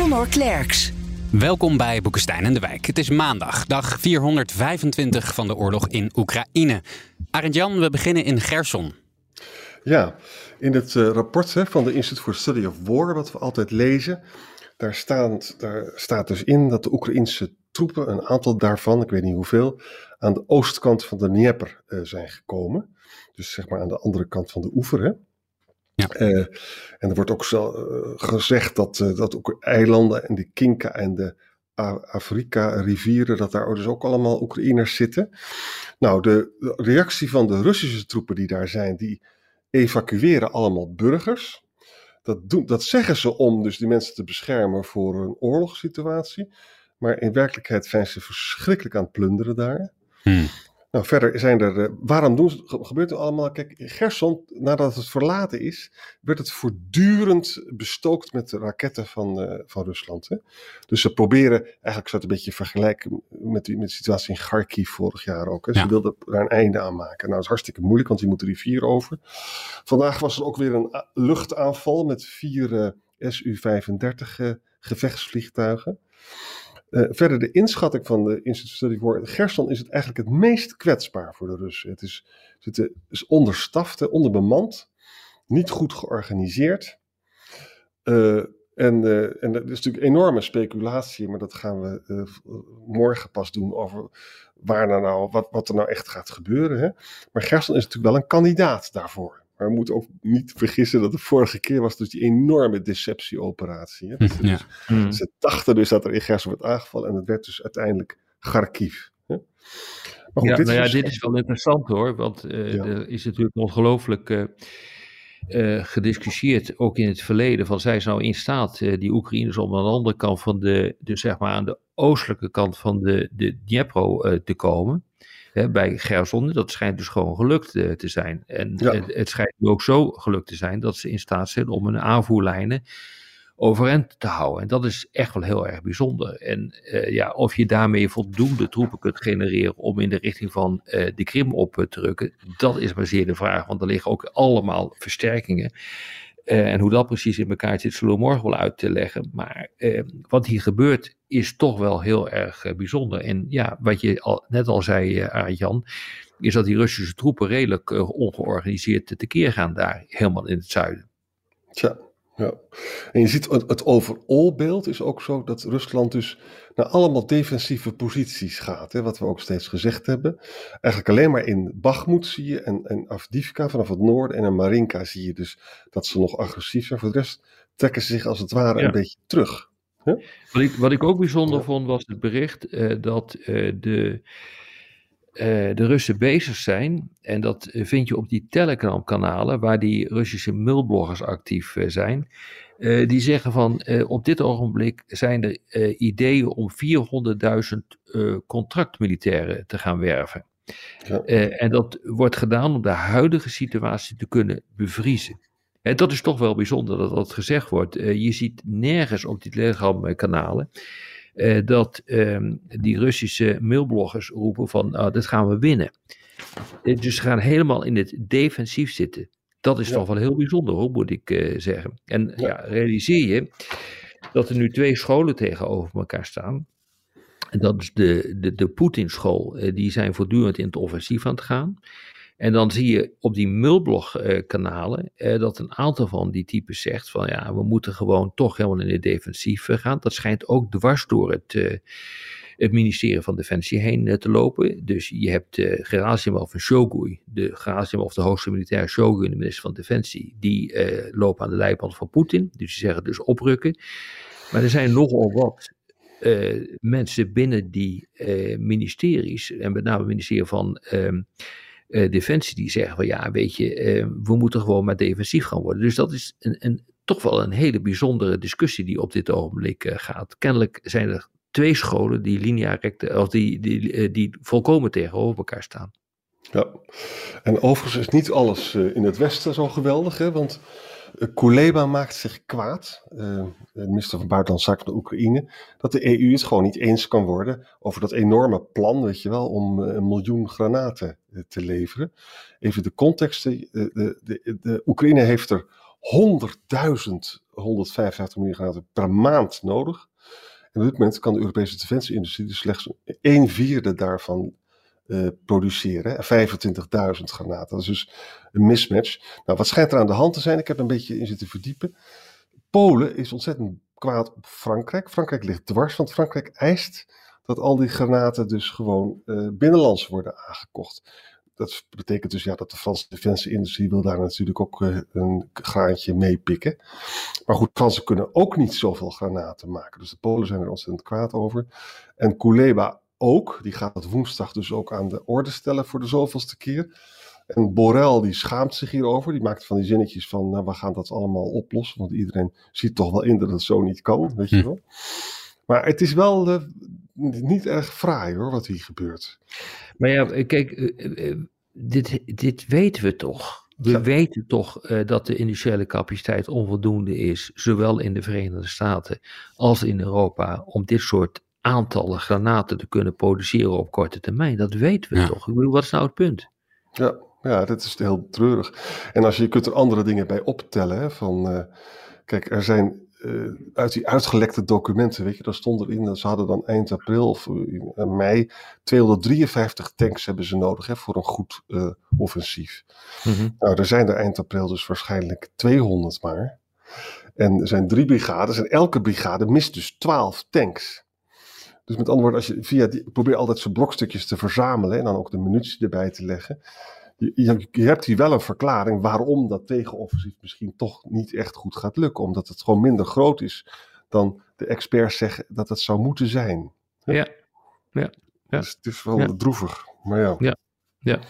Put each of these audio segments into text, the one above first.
Conor Klerks. Welkom bij Boekenstein en de Wijk. Het is maandag, dag 425 van de oorlog in Oekraïne. Arend Jan, we beginnen in Gerson. Ja, in het uh, rapport hè, van de Institute for Study of War, wat we altijd lezen, daar, staat, daar staat dus in dat de Oekraïnse troepen, een aantal daarvan, ik weet niet hoeveel, aan de oostkant van de Dnieper uh, zijn gekomen. Dus zeg maar aan de andere kant van de oever. Hè? Ja. Uh, en er wordt ook zo, uh, gezegd dat, uh, dat ook eilanden en de Kinka en de Afrika-rivieren, dat daar dus ook allemaal Oekraïners zitten. Nou, de, de reactie van de Russische troepen die daar zijn, die evacueren allemaal burgers. Dat, doen, dat zeggen ze om dus die mensen te beschermen voor een oorlogssituatie. Maar in werkelijkheid zijn ze verschrikkelijk aan het plunderen daar. Hmm. Nou, verder zijn er. Uh, waarom doen ze, gebeurt het allemaal? Kijk, Gerson, nadat het verlaten is, werd het voortdurend bestookt met de raketten van, uh, van Rusland. Hè? Dus ze proberen, eigenlijk zou het een beetje vergelijken met, die, met de situatie in Kharkiv vorig jaar ook. Hè? Ze Ja. wilden daar een einde aan maken. Nou, dat is hartstikke moeilijk, want die moeten de rivier over. Vandaag was er ook weer een a- luchtaanval met vier eh, Su-35 eh, gevechtsvliegtuigen. Uh, verder de inschatting van de Institute Study voor Gerson is het eigenlijk het meest kwetsbaar voor de Russen. Het is, het onderbemand, niet goed georganiseerd. Uh, en, uh, en er is natuurlijk enorme speculatie, maar dat gaan we morgen pas doen over waar nou, nou, wat, wat er nou echt gaat gebeuren. Hè? Maar Gerson is natuurlijk wel een kandidaat daarvoor. Maar we moeten ook niet vergissen dat de vorige keer was dus die enorme deceptieoperatie. Hè? Dus, Ja. dus, Ze dachten dus dat er in Gerson werd aangevallen en het werd dus uiteindelijk Kharkiv. Hè? Maar goed, ja, dit, nou ja, is... dit is wel interessant hoor, want uh, ja. er is natuurlijk ongelooflijk uh, uh, gediscussieerd, ook in het verleden, van zij nou in staat, die Oekraïners, om aan de andere kant van de, dus zeg maar aan de oostelijke kant van de, de Dnepro te komen. Hè, bij Gerson, dat schijnt dus gewoon gelukt uh, te zijn. En ja. het, het, schijnt nu ook zo gelukt te zijn dat ze in staat zijn om hun aanvoerlijnen overeind te houden. En dat is echt wel heel erg bijzonder. En uh, ja, of je daarmee voldoende troepen kunt genereren om in de richting van uh, de Krim op te drukken, dat is maar zeer de vraag. Want er liggen ook allemaal versterkingen. Uh, en hoe dat precies in elkaar zit, zullen we morgen wel uit te leggen. Maar uh, wat hier gebeurt is toch wel heel erg uh, bijzonder. En ja, wat je al, net al zei, Arjan, is dat die Russische troepen redelijk ongeorganiseerd tekeer gaan daar, helemaal in het zuiden. Tja. Ja, en je ziet het, het overall beeld is ook zo dat Rusland dus naar allemaal defensieve posities gaat. Hè, wat we ook steeds gezegd hebben. Eigenlijk alleen maar in Bakhmut zie je en, en Avdivka vanaf het noorden en in Marinka zie je dus dat ze nog agressief zijn. Voor de rest trekken ze zich als het ware ja. een beetje terug. Hè? Wat, ik, wat ik ook bijzonder ja. vond was het bericht uh, dat uh, de... Uh, de Russen bezig zijn, en dat vind je op die Telegram-kanalen, waar die Russische mailbloggers actief uh, zijn, uh, die zeggen van op dit ogenblik zijn er ideeën om 400.000 contractmilitairen te gaan werven. Ja. en dat wordt gedaan om de huidige situatie te kunnen bevriezen. En dat is toch wel bijzonder dat dat gezegd wordt. je ziet nergens op die Telegram-kanalen uh, dat uh, die Russische mailbloggers roepen van uh, dat gaan we winnen. Uh, dus ze gaan helemaal in het defensief zitten. Dat is ja. toch wel heel bijzonder hoor, moet ik eh, zeggen. En ja. ja. realiseer je dat er nu twee scholen tegenover elkaar staan. En dat is de, de, de Poetin-school, eh, die zijn voortdurend in het offensief aan het gaan. En dan zie je op die mailblog-kanalen uh, dat een aantal van die types zegt van ja, we moeten gewoon toch helemaal in het defensief gaan. Dat schijnt ook dwars door het, uh, het ministerie van Defensie heen te lopen. Dus je hebt uh, Gerasimov en Shogun, de Gerasimov, de hoogste militaire Shogun, de minister van Defensie, die lopen aan de leiband van Poetin. Dus die zeggen dus oprukken. Maar er zijn nogal wat mensen binnen die ministeries, en met name het ministerie van uh, Defensie, die zeggen van ja, weet je, we moeten gewoon maar defensief gaan worden. Dus dat is een, toch wel een hele bijzondere discussie die op dit ogenblik gaat. Kennelijk zijn er twee scholen die linea recte, of die, die, die volkomen tegenover elkaar staan. Ja, en overigens is niet alles in het Westen zo geweldig, hè? want Kuleba maakt zich kwaad, uh, minister van Buitenlandse Zaken van de Oekraïne, dat de EU het gewoon niet eens kan worden over dat enorme plan, weet je wel, om een miljoen granaten te leveren. Even de context, de, de, de, de Oekraïne heeft er 100.000, 155 miljoen granaten per maand nodig. En op dit moment kan de Europese defensieindustrie dus slechts een vierde daarvan uh, produceren. 25.000 granaten. Dat is dus een mismatch. Nou, wat schijnt er aan de hand te zijn? Ik heb een beetje in zitten verdiepen. Polen is ontzettend kwaad op Frankrijk. Frankrijk ligt dwars, want Frankrijk eist dat al die granaten dus gewoon uh, binnenlands worden aangekocht. Dat betekent dus ja, dat de Franse defensieindustrie wil daar natuurlijk ook uh, een graantje mee pikken. Maar goed, Fransen kunnen ook niet zoveel granaten maken. Dus de Polen zijn er ontzettend kwaad over. En Kuleba ook. Die gaat het woensdag dus ook aan de orde stellen voor de zoveelste keer. En Borrell die schaamt zich hierover. Die maakt van die zinnetjes van, nou, we gaan dat allemaal oplossen. Want iedereen ziet toch wel in dat het zo niet kan, weet je hm. wel. Maar het is wel uh, niet erg fraai hoor, wat hier gebeurt. Maar ja, kijk, uh, uh, dit, dit weten we toch. We ja. weten toch dat de industriële capaciteit onvoldoende is, zowel in de Verenigde Staten als in Europa, om dit soort aantallen granaten te kunnen produceren op korte termijn. Dat weten we toch? Ik bedoel, wat is nou het punt? Ja, ja, dat is heel treurig. En als je, je kunt er andere dingen bij optellen. Hè, van, uh, kijk, er zijn uh, uit die uitgelekte documenten, weet je, daar stond erin dat ze hadden dan eind april of in mei 253 tanks hebben ze nodig hè, voor een goed uh, offensief. Mm -hmm. Nou, er zijn er eind april dus waarschijnlijk 200 maar. En er zijn drie brigades en elke brigade mist dus 12 tanks. Dus met andere woorden, als je via die, probeer altijd zo'n blokstukjes te verzamelen en dan ook de munitie erbij te leggen. Je, je, je, hebt hier wel een verklaring waarom dat tegenoffensief misschien toch niet echt goed gaat lukken. Omdat het gewoon minder groot is dan de experts zeggen dat het zou moeten zijn. Ja, ja. ja. Dus het is wel ja. droevig, maar ja. ja. Ja.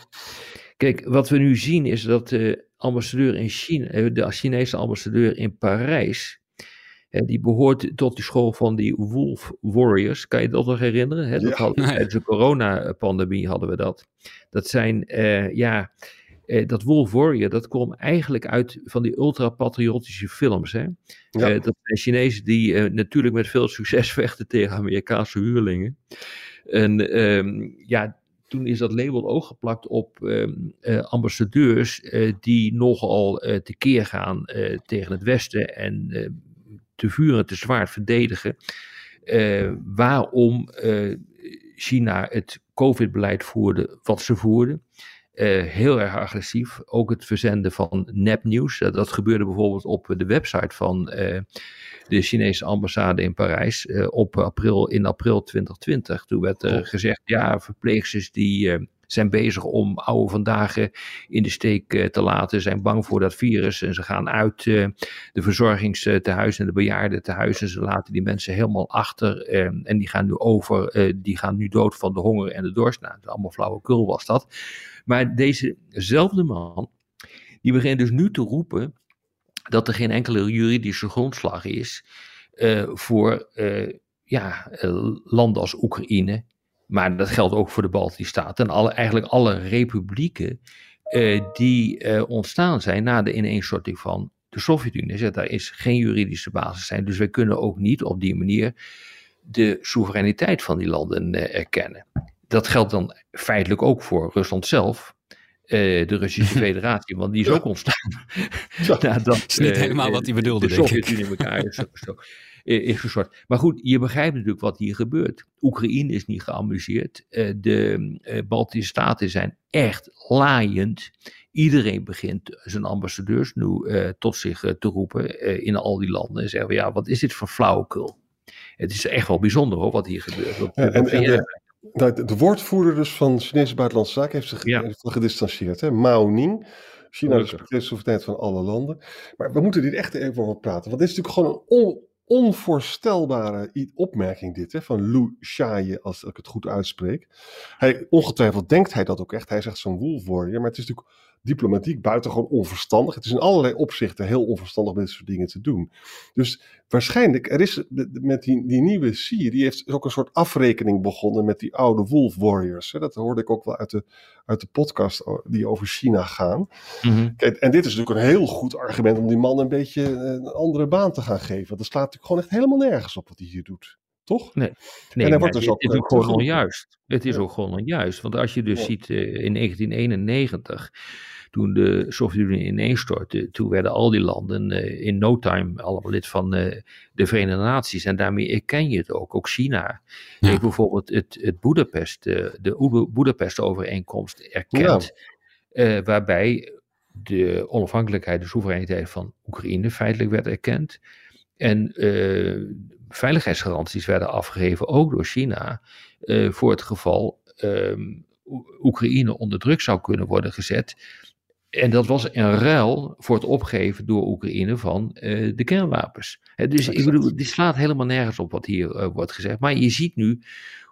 Kijk, wat we nu zien is dat de ambassadeur in China, eh, de Chinese ambassadeur in Parijs, die behoort tot die school van die Wolf Warriors. Kan je dat nog herinneren? Hè? Dat ja, hadden, nee. Tijdens de coronapandemie hadden we dat. Dat zijn, uh, ja, uh, dat Wolf Warrior, dat kwam eigenlijk uit van die ultra-patriotische films. Hè? Ja. Uh, dat zijn Chinezen die natuurlijk met veel succes vechten tegen Amerikaanse huurlingen. En um, ja, toen is dat label ook geplakt op um, ambassadeurs die nogal tekeer gaan tegen het Westen en te vuur te zwaard verdedigen. Uh, waarom uh, China het COVID-beleid voerde wat ze voerden. Uh, heel erg agressief. Ook het verzenden van nepnieuws. dat gebeurde bijvoorbeeld op de website van de Chinese ambassade in Parijs op april, in april 2020. Toen werd er gezegd, ja, verpleegsters die zijn bezig om oude vandaag in de steek eh, te laten, zijn bang voor dat virus en ze gaan uit eh, de verzorgingstehuizen en de bejaardentehuizen. Ze laten die mensen helemaal achter ehm, en die gaan nu over, eh, die gaan nu dood van de honger en de dorst. Nou, allemaal flauwekul was dat. Maar dezezelfde man, die begint dus nu te roepen dat er geen enkele juridische grondslag is voor ja, landen als Oekraïne, maar dat geldt ook voor de Baltische Staten en alle, eigenlijk alle republieken uh, die uh, ontstaan zijn na de ineenstorting van de Sovjet-Unie. Dus daar is geen juridische basis zijn. Dus wij kunnen ook niet op die manier de soevereiniteit van die landen uh, erkennen. Dat geldt dan feitelijk ook voor Rusland zelf. de Russische Federatie, want die is ook ontstaan. Ja, dat dat is niet helemaal wat hij bedoelde, de Sovjet-Unie in elkaar is is gestort. Maar goed, je begrijpt natuurlijk wat hier gebeurt. Oekraïne is niet geamuseerd. Uh, de uh, Baltische Staten zijn echt laaiend. Iedereen begint zijn ambassadeurs nu uh, tot zich te roepen in al die landen. En zeggen, ja, wat is dit voor flauwekul? Het is echt wel bijzonder hoor, wat hier gebeurt. Wat, ja, en, en de, de, woordvoerder dus van Chinese Buitenlandse Zaken heeft zich ja. gedistanceerd. Hè? Mao Ning. China respecteert de soevereiniteit van alle landen. Maar we moeten dit echt even over praten. Want dit is natuurlijk gewoon een on, onvoorstelbare opmerking dit, hè, van Lou Shaye, als ik het goed uitspreek. Hij, ongetwijfeld denkt hij dat ook echt. Hij zegt zo'n wolf warrior, maar het is natuurlijk diplomatiek buitengewoon onverstandig. Het is in allerlei opzichten heel onverstandig om dit soort dingen te doen. Dus waarschijnlijk, er is met die, die nieuwe Xi, die heeft ook een soort afrekening begonnen met die oude Wolf Warriors. Hè. Dat hoorde ik ook wel uit de, uit de podcast die over China gaan. Mhm. Kijk, en dit is natuurlijk een heel goed argument om die man een beetje een andere baan te gaan geven. Dat slaat natuurlijk gewoon echt helemaal nergens op wat hij hier doet. Toch? Nee, En nee wordt dus het ook, is eh, ook gewoon terug- onjuist. Het is Ja. ook gewoon onjuist. Want als je dus Ja. ziet eh, in 1991, toen de Sovjet-Unie ineenstortte, toen werden al die landen eh, in no time allemaal lid van eh, de Verenigde Naties. En daarmee erken je het ook. Ook China Ja. heeft bijvoorbeeld het, het Boedapest, eh, de Boedapest-overeenkomst erkend. eh, waarbij de onafhankelijkheid, de soevereiniteit van Oekraïne feitelijk werd erkend. En eh, veiligheidsgaranties werden afgegeven, ook door China, eh, voor het geval ehm, Oe- Oekraïne onder druk zou kunnen worden gezet. En dat was een ruil voor het opgeven door Oekraïne van eh, de kernwapens. Hè, dus ik bedoel, die slaat helemaal nergens op wat hier wordt gezegd. Maar je ziet nu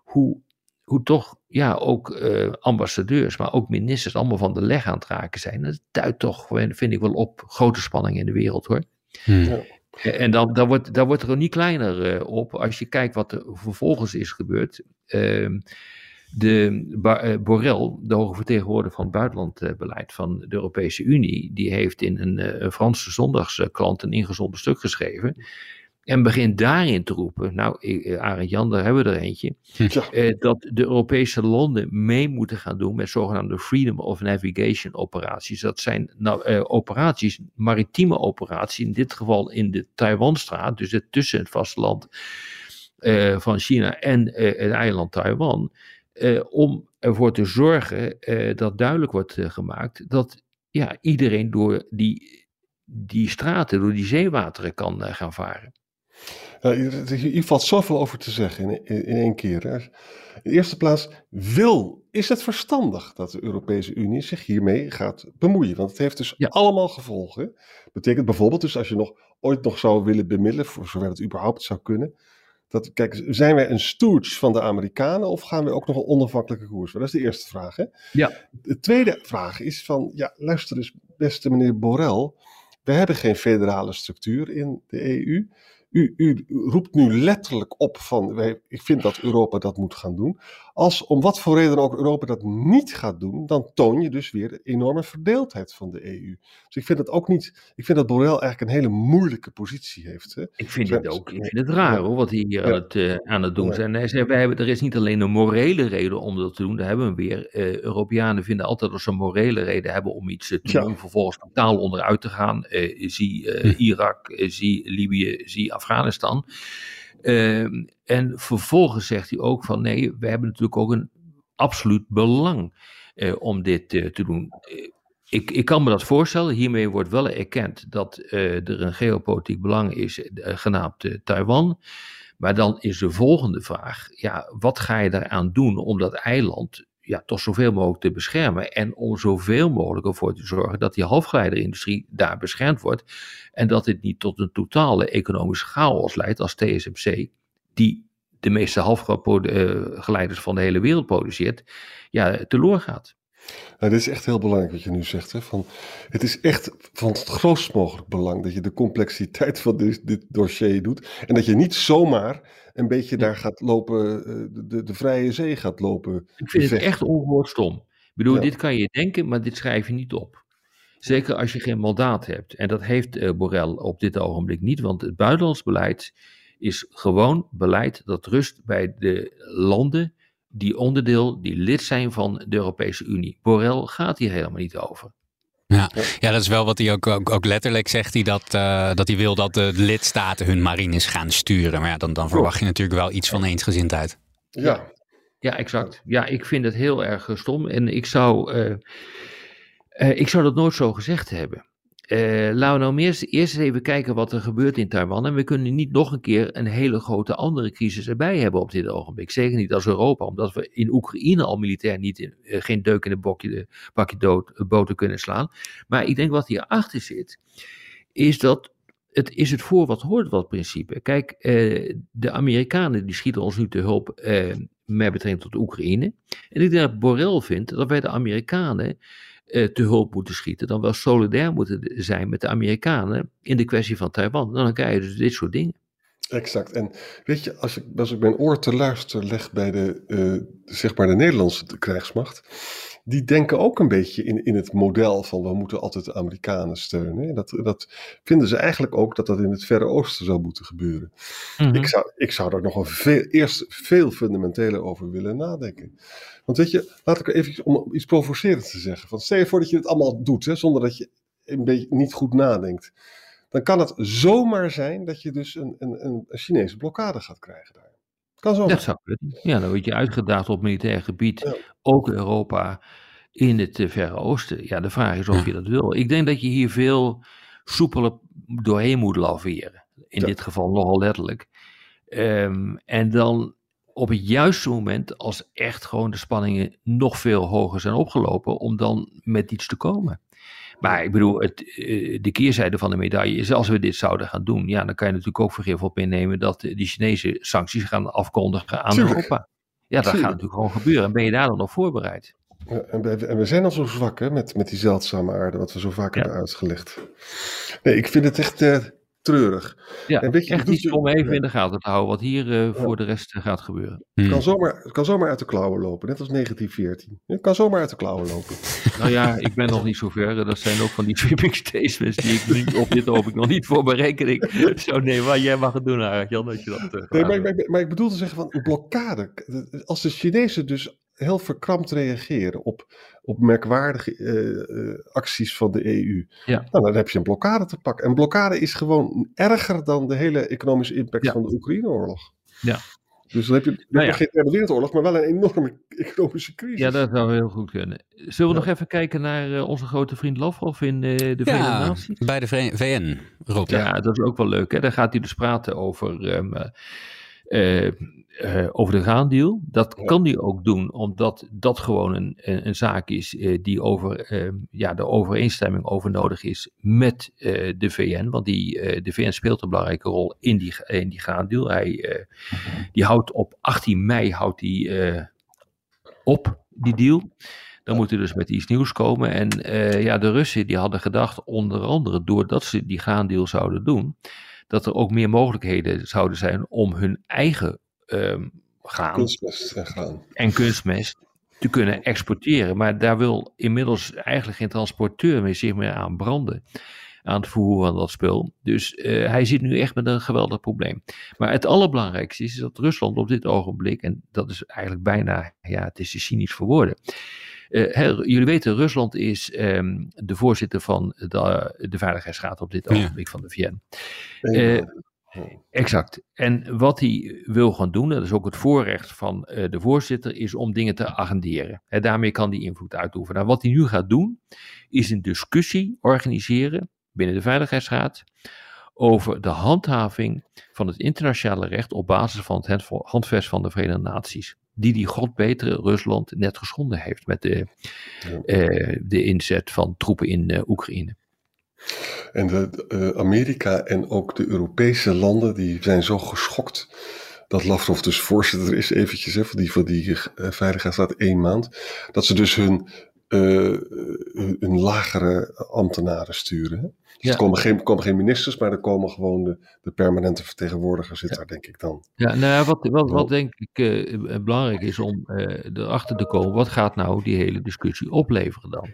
hoe, hoe toch ja, ook eh, ambassadeurs, maar ook ministers allemaal van de leg aan het raken zijn. Dat duidt toch, vind ik wel, op grote spanning in de wereld hoor. Hmm. En dan, dan, wordt, dan wordt er ook niet kleiner eh, op als je kijkt wat er vervolgens is gebeurd. Ehm, de eh, Borrell, de hoge vertegenwoordiger van het buitenlandbeleid van de Europese Unie, die heeft in een, eh, een Franse zondagskrant een ingezonden stuk geschreven. En begint daarin te roepen, nou, eh, Arend Jan, daar hebben we er eentje, Ja. eh, dat de Europese landen mee moeten gaan doen met zogenaamde Freedom of Navigation operaties. Dat zijn nou, eh, operaties, maritieme operaties, in dit geval in de Taiwanstraat, dus het, tussen het vasteland eh, van China en eh, het eiland Taiwan, eh, om ervoor te zorgen eh, dat duidelijk wordt eh, gemaakt dat ja, iedereen door die, die straten, door die zeewateren kan eh, gaan varen. Hier, hier valt zoveel over te zeggen in, in, in één keer. Hè. In de eerste plaats, wil, is het verstandig dat de Europese Unie zich hiermee gaat bemoeien? Want het heeft dus Ja. allemaal gevolgen. Betekent bijvoorbeeld dus als je nog ooit nog zou willen bemiddelen, voor zover het überhaupt zou kunnen. Dat, kijk, zijn wij een stooge van de Amerikanen of gaan we ook nog een onafhankelijke koers? Dat is de eerste vraag. Hè? Ja. De tweede vraag is van, ja, luister eens, beste meneer Borrell. We hebben geen federale structuur in de EU. U, u roept nu letterlijk op van, wij, ik vind dat Europa dat moet gaan doen. Als om wat voor reden ook Europa dat niet gaat doen, dan toon je dus weer de enorme verdeeldheid van de EU. Dus ik vind het ook niet, ik vind dat Borrell eigenlijk een hele moeilijke positie heeft. Hè? Ik vind het ook ik vind het raar ja. hoor, wat hij hier Ja. aan, het, eh, aan het doen Ja. is. En hij zei, wij hebben, er is niet alleen een morele reden om dat te doen, daar hebben we weer. Eh, Europeanen vinden altijd dat ze een morele reden hebben om iets eh, te doen, vervolgens totaal onderuit te gaan. Zie eh, Irak, zie Libië, zie Afghanistan. Ehm, en vervolgens zegt hij ook van nee, we hebben natuurlijk ook een absoluut belang eh, om dit eh, te doen. Eh, ik, ik kan me dat voorstellen. Hiermee wordt wel erkend dat er een geopolitiek belang is, genaamd Taiwan. Maar dan is de volgende vraag: ja, wat ga je daaraan doen om dat eiland ja, toch zoveel mogelijk te beschermen? En om zoveel mogelijk ervoor te zorgen dat die halfgeleiderindustrie daar beschermd wordt. En dat dit niet tot een totale economische chaos leidt als TSMC, die de meeste halfgeleiders van de hele wereld produceert, ja, teloor gaat. Nou, dit is echt heel belangrijk wat je nu zegt. Hè? Van, het is echt van het grootst mogelijk belang dat je de complexiteit van dit, dit dossier doet. En dat je niet zomaar een beetje daar gaat lopen, eh, de, de, vrije zee gaat lopen. Ik vind het echt ongehoord stom. Ik bedoel, Ja. dit kan je denken, maar dit schrijf je niet op. Zeker als je geen mandaat hebt. En dat heeft eh, Borrell op dit ogenblik niet, want het buitenlands beleid is gewoon beleid dat rust bij de landen die onderdeel, die lid zijn van de Europese Unie. Borrell gaat hier helemaal niet over. Ja. ja, dat is wel wat hij ook, ook, ook letterlijk zegt. Hij dat, eh, dat hij wil dat de lidstaten hun marines gaan sturen. Maar ja, dan, dan verwacht je natuurlijk wel iets van eensgezindheid. Ja, Ja, exact. Ja, ik vind het heel erg stom. En ik zou, eh, eh, ik zou dat nooit zo gezegd hebben. Eh, laten we nou eerst, even kijken wat er gebeurt in Taiwan. En we kunnen niet nog een keer een hele grote andere crisis erbij hebben op dit ogenblik. Zeker niet als Europa, omdat we in Oekraïne al militair niet eh, geen deuk in de bokje, de bakje dood, eh, boter kunnen slaan. Maar ik denk wat hierachter zit, is dat het is het voor wat hoort wat principe. Kijk, eh, de Amerikanen die schieten ons nu te hulp eh, met betrekking tot Oekraïne. En ik denk dat Borrell vindt dat wij de Amerikanen te hulp moeten schieten, dan wel solidair moeten zijn met de Amerikanen in de kwestie van Taiwan. Dan krijg je dus dit soort dingen. Exact. En weet je, als ik, als ik mijn oor te luisteren leg bij de, uh, zeg maar de Nederlandse krijgsmacht, die denken ook een beetje in, in het model van we moeten altijd de Amerikanen steunen. Dat, dat vinden ze eigenlijk ook dat dat in het Verre Oosten zou moeten gebeuren. Mhm. ik, zou, ik zou daar nog een veel, eerst veel fundamenteler over willen nadenken. Want weet je, laat ik even om iets provocerends te zeggen. Van stel je voor dat je het allemaal doet, hè, zonder dat je een beetje niet goed nadenkt dan kan het zomaar zijn dat je dus een, een, een Chinese blokkade gaat krijgen daar. Kan zo. Dat zou kunnen. Ja, dan word je uitgedaagd op militair gebied, ook Europa, in het eh, Verre Oosten. Ja, de vraag is of je dat wil. Ik denk dat je hier veel soepeler doorheen moet laveren. In dit geval nogal letterlijk. Ehm, en dan op het juiste moment, als echt gewoon de spanningen nog veel hoger zijn opgelopen, om dan met iets te komen. Maar ik bedoel, het, eh, de keerzijde van de medaille is, als we dit zouden gaan doen, ja, dan kan je natuurlijk ook vergif op innemen dat die Chinese sancties gaan afkondigen aan Europa. Ja, dat gaat natuurlijk gewoon gebeuren. En ben je daar dan op voorbereid? en, we, en, we, zijn al zo zwak hè, met, met die zeldzame aarde, wat we zo vaak hebben uitgelegd. Nee, ik vind het echt, uh, treurig. Ja, en weet je, echt iets om even in de gaten te houden wat hier uh, voor de rest uh, gaat gebeuren. Het, kan hmm. zomaar, het kan zomaar uit de klauwen lopen, net als 1914. Het kan zomaar uit de klauwen lopen. Nou ja, ik ben nog niet zo ver. Dat zijn ook van die sweeping statements die ik niet, op dit ogenblik nog niet voor mijn rekening zou nemen. Maar jij mag het doen, Jan, dat je dat... Uh, nee, maar, maar, maar, ik bedoel te zeggen van een blokkade. Als de Chinezen dus heel verkrampt reageren op, op merkwaardige uh, uh, acties van de EU. Ja. Nou, dan heb je een blokkade te pakken. En blokkade is gewoon erger dan de hele economische impact van de Oekraïne-oorlog. Ja. Dus dan heb je, nou ja. geen Derde Wereldoorlog, maar wel een enorme economische crisis. Ja, dat zou heel goed kunnen. Zullen we nog even kijken naar uh, onze grote vriend Lavrov in uh, de Verenigde Naties? bij de VN, Rob. Ja, dat is ook wel leuk. Hè? Daar gaat hij dus praten over... Um, uh, uh, over de graandeal. Dat kan hij ook doen, omdat dat gewoon een, een, een zaak is uh, die over uh, ja, de overeenstemming over nodig is met de VN. Want die, de VN speelt een belangrijke rol in die, in die graandeal. Hij die houdt op 18 mei houdt die, op, die deal. Dan moet er dus met iets nieuws komen. En ja, de Russen die hadden gedacht, onder andere doordat ze die graandeal zouden doen, dat er ook meer mogelijkheden zouden zijn om hun eigen um, gaan. Kunstmest en gaan. En kunstmest te kunnen exporteren. Maar daar wil inmiddels eigenlijk geen transporteur meer zich meer aan branden. Aan het vervoeren van dat spul. Dus uh, hij zit nu echt met een geweldig probleem. Maar het allerbelangrijkste is dat Rusland op dit ogenblik, en dat is eigenlijk bijna, ja, het is te cynisch voor woorden. Uh, jullie weten, Rusland is um, de voorzitter van de, de Veiligheidsraad op dit ogenblik ja. van de VN. Uh, Exact. En wat hij wil gaan doen, dat is ook het voorrecht van uh, de voorzitter, is om dingen te agenderen. En daarmee kan hij invloed uitoefenen. Nou, wat hij nu gaat doen, is een discussie organiseren binnen de Veiligheidsraad over de handhaving van het internationale recht op basis van het handvest van de Verenigde Naties. Die die godbetere Rusland net geschonden heeft met de, uh, de inzet van troepen in uh, Oekraïne. En de, uh, Amerika en ook de Europese landen die zijn zo geschokt dat Lavrov dus voorzitter is eventjes hè, van die, van die uh, Veiligheidsraad één maand. Dat ze dus hun, uh, hun lagere ambtenaren sturen. Hè? Dus er komen geen, komen geen ministers, maar er komen gewoon de, de permanente vertegenwoordiger zit daar, denk ik dan. Ja, nou ja, wat, wat, wat denk ik uh, belangrijk is om uh, erachter te komen, wat gaat nou die hele discussie opleveren dan?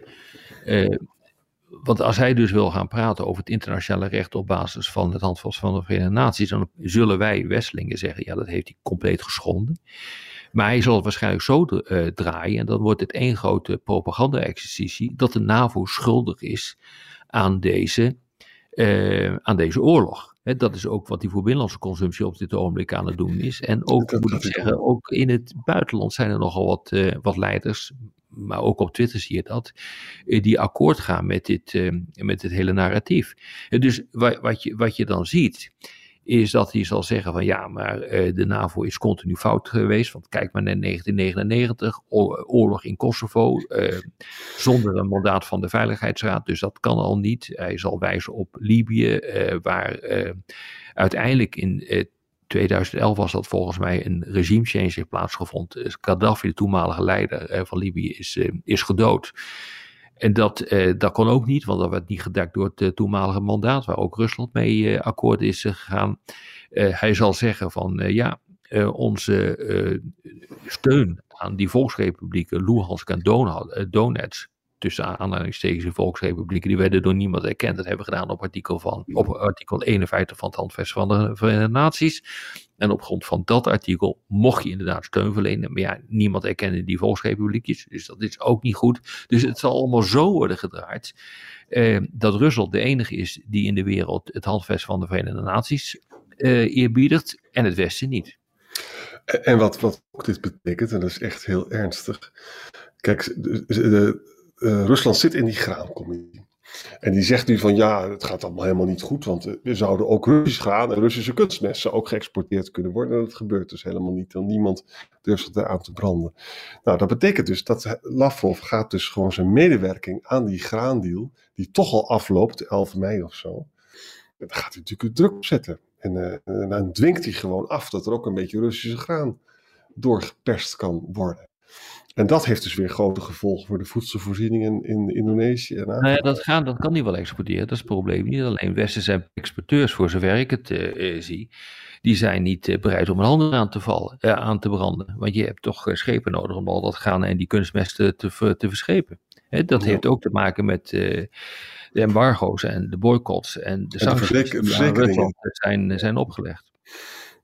Want als hij dus wil gaan praten over het internationale recht op basis van het handvast van de Verenigde Naties, dan zullen wij Westelingen zeggen, ja, dat heeft hij compleet geschonden. Maar hij zal het waarschijnlijk zo uh, draaien, en dan wordt het één grote propaganda-exercitie, dat de NAVO schuldig is aan deze, uh, aan deze oorlog. He, dat is ook wat hij voor binnenlandse consumptie op dit ogenblik aan het doen is. En ook, moet ik zeggen, ook in het buitenland zijn er nogal wat, uh, wat leiders, maar ook op Twitter zie je dat, eh, die akkoord gaan met dit, eh, met dit hele narratief. Dus wat je, wat je dan ziet, is dat hij zal zeggen van ja, maar eh, de NAVO is continu fout geweest. Want kijk maar naar 1999, oorlog in Kosovo, zonder een mandaat van de Veiligheidsraad. Dus dat kan al niet. Hij zal wijzen op Libië, waar uiteindelijk in 2011 was dat volgens mij een regime change heeft plaatsgevonden. Gaddafi, de toenmalige leider van Libië, is, is gedood. En dat, dat kon ook niet, want dat werd niet gedekt door het toenmalige mandaat, waar ook Rusland mee akkoord is gegaan. hij zal zeggen van ja, onze steun aan die volksrepublieken Luhansk en Donetsk, tussen aanhalingstekens volksrepublieken, die werden door niemand erkend. Dat hebben we gedaan op artikel, van, op artikel 51 van het Handvest van de Verenigde Naties. En op grond van dat artikel mocht je inderdaad steun verlenen. Maar ja, niemand erkende die volksrepubliekjes, dus dat is ook niet goed. Dus het zal allemaal zo worden gedraaid. Eh, dat Rusland de enige is die in de wereld het handvest van de Verenigde Naties eh, eerbiedigt en het Westen niet. En wat, wat ook dit betekent, en dat is echt heel ernstig. Kijk, de, uh, Rusland zit in die graancommissie. En die zegt nu van ja, het gaat allemaal helemaal niet goed, want er zouden ook Russisch graan en Russische kunstmessen ook geëxporteerd kunnen worden. En dat gebeurt dus helemaal niet, want niemand durft zich eraan te branden. Nou, dat betekent dus dat Lavrov gaat dus gewoon zijn medewerking aan die graandeal, die toch al afloopt, 11 mei of zo, daar gaat hij natuurlijk druk op zetten. En, uh, en dan dwingt hij gewoon af dat er ook een beetje Russische graan doorgeperst kan worden. En dat heeft dus weer grote gevolgen voor de voedselvoorziening in, in Indonesië. En nou ja, dat, gaan, dat kan niet wel exporteren, dat is het probleem. Niet alleen Westen zijn exporteurs, voor zover ik het uh, zie. Die zijn niet uh, bereid om een handen aan te, vallen, uh, aan te branden. Want je hebt toch schepen nodig om al dat gaan en die kunstmesten te, te verschepen. Hè, dat heeft ook te maken met de embargo's en de boycotts en de sancties die Rusland zijn, zijn opgelegd.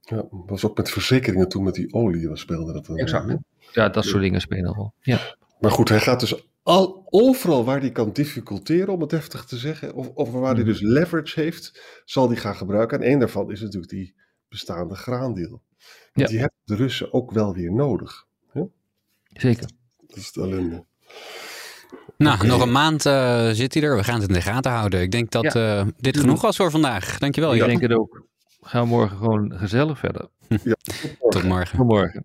Ja, was ook met verzekeringen toen met die olie, was speelde dat dan. Exact. Ja, dat soort dingen spelen rol. Ja. Maar goed, hij gaat dus al, overal waar hij kan difficulteren, om het heftig te zeggen, of, of waar hij mhm. dus leverage heeft, zal hij gaan gebruiken. En één daarvan is natuurlijk die bestaande graandeal. Ja. Die hebben de Russen ook wel weer nodig. Zeker. Dat is het ellende. Nou, nog een maand uh, zit hij er. We gaan het in de gaten houden. Ik denk dat uh, dit genoeg was voor vandaag. Dankjewel. Ik denk het ook. We gaan morgen gewoon gezellig verder. Ja, tot morgen. Tot morgen.